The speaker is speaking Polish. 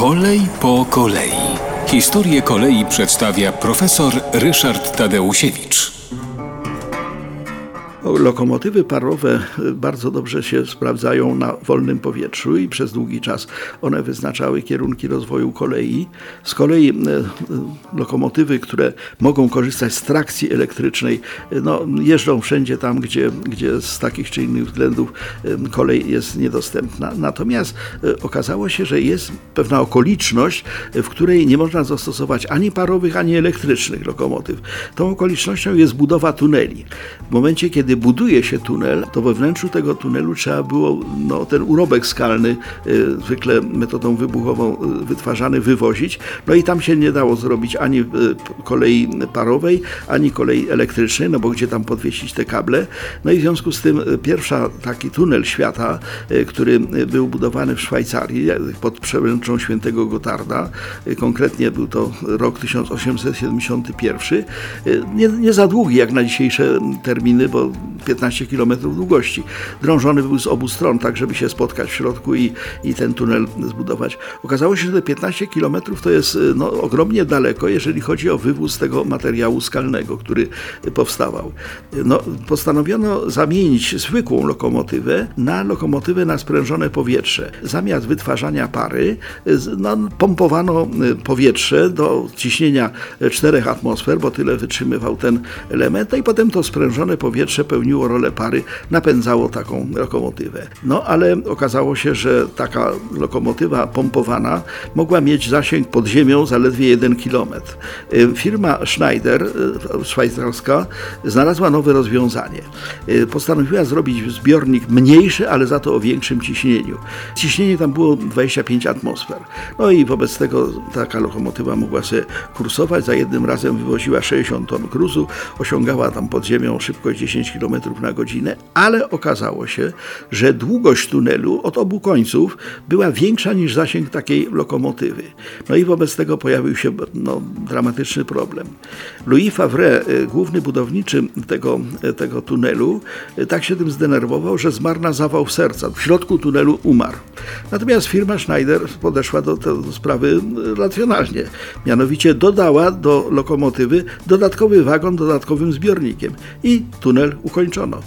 Kolej po kolei. Historię kolei przedstawia profesor Ryszard Tadeusiewicz. Lokomotywy parowe bardzo dobrze się sprawdzają na wolnym powietrzu i przez długi czas one wyznaczały kierunki rozwoju kolei. Z kolei e, lokomotywy, które mogą korzystać z trakcji elektrycznej, no, jeżdżą wszędzie tam, gdzie, gdzie z takich czy innych względów kolej jest niedostępna. Natomiast okazało się, że jest pewna okoliczność, w której nie można zastosować ani parowych, ani elektrycznych lokomotyw. Tą okolicznością jest budowa tuneli. W momencie, kiedy buduje się tunel, to we wnętrzu tego tunelu trzeba było no, ten urobek skalny, y, zwykle metodą wybuchową y, wytwarzany, wywozić. No i tam się nie dało zrobić ani y, kolei parowej, ani kolei elektrycznej, no bo gdzie tam podwiesić te kable. No i w związku z tym pierwsza taki tunel świata, który był budowany w Szwajcarii pod przemęczą świętego Gotarda, konkretnie był to rok 1871, nie, nie za długi jak na dzisiejsze terminy, bo 15 km długości. Drążony był z obu stron, tak żeby się spotkać w środku i, i ten tunel zbudować. Okazało się, że te 15 km to jest no, ogromnie daleko, jeżeli chodzi o wywóz tego materiału skalnego, który powstawał. No, postanowiono zamienić zwykłą lokomotywę na lokomotywę na sprężone powietrze. Zamiast wytwarzania pary, no, pompowano powietrze do ciśnienia 4 atmosfer, bo tyle wytrzymywał ten element, no i potem to sprężone powietrze pełniło rolę pary, napędzało taką lokomotywę. No ale okazało się, że taka lokomotywa pompowana mogła mieć zasięg pod ziemią zaledwie 1 km. Y, firma Schneider, y, szwajcarska, znalazła nowe rozwiązanie. Y, postanowiła zrobić zbiornik mniejszy, ale za to o większym ciśnieniu. Ciśnienie tam było 25 atmosfer. No i wobec tego taka lokomotywa mogła sobie kursować. Za jednym razem wywoziła 60 ton gruzu, osiągała tam pod ziemią szybkość 10 km na godzinę, ale okazało się, że długość tunelu od obu końców była większa niż zasięg takiej lokomotywy. No i wobec tego pojawił się no, dramatyczny problem. Louis Favre, y, główny budowniczy tego, tego tunelu, y, tak się tym zdenerwował, że zmarł na zawał serca. W środku tunelu umarł. Natomiast firma Schneider podeszła do, do sprawy racjonalnie. Mianowicie dodała do lokomotywy dodatkowy wagon dodatkowym zbiornikiem i tunel ukończono.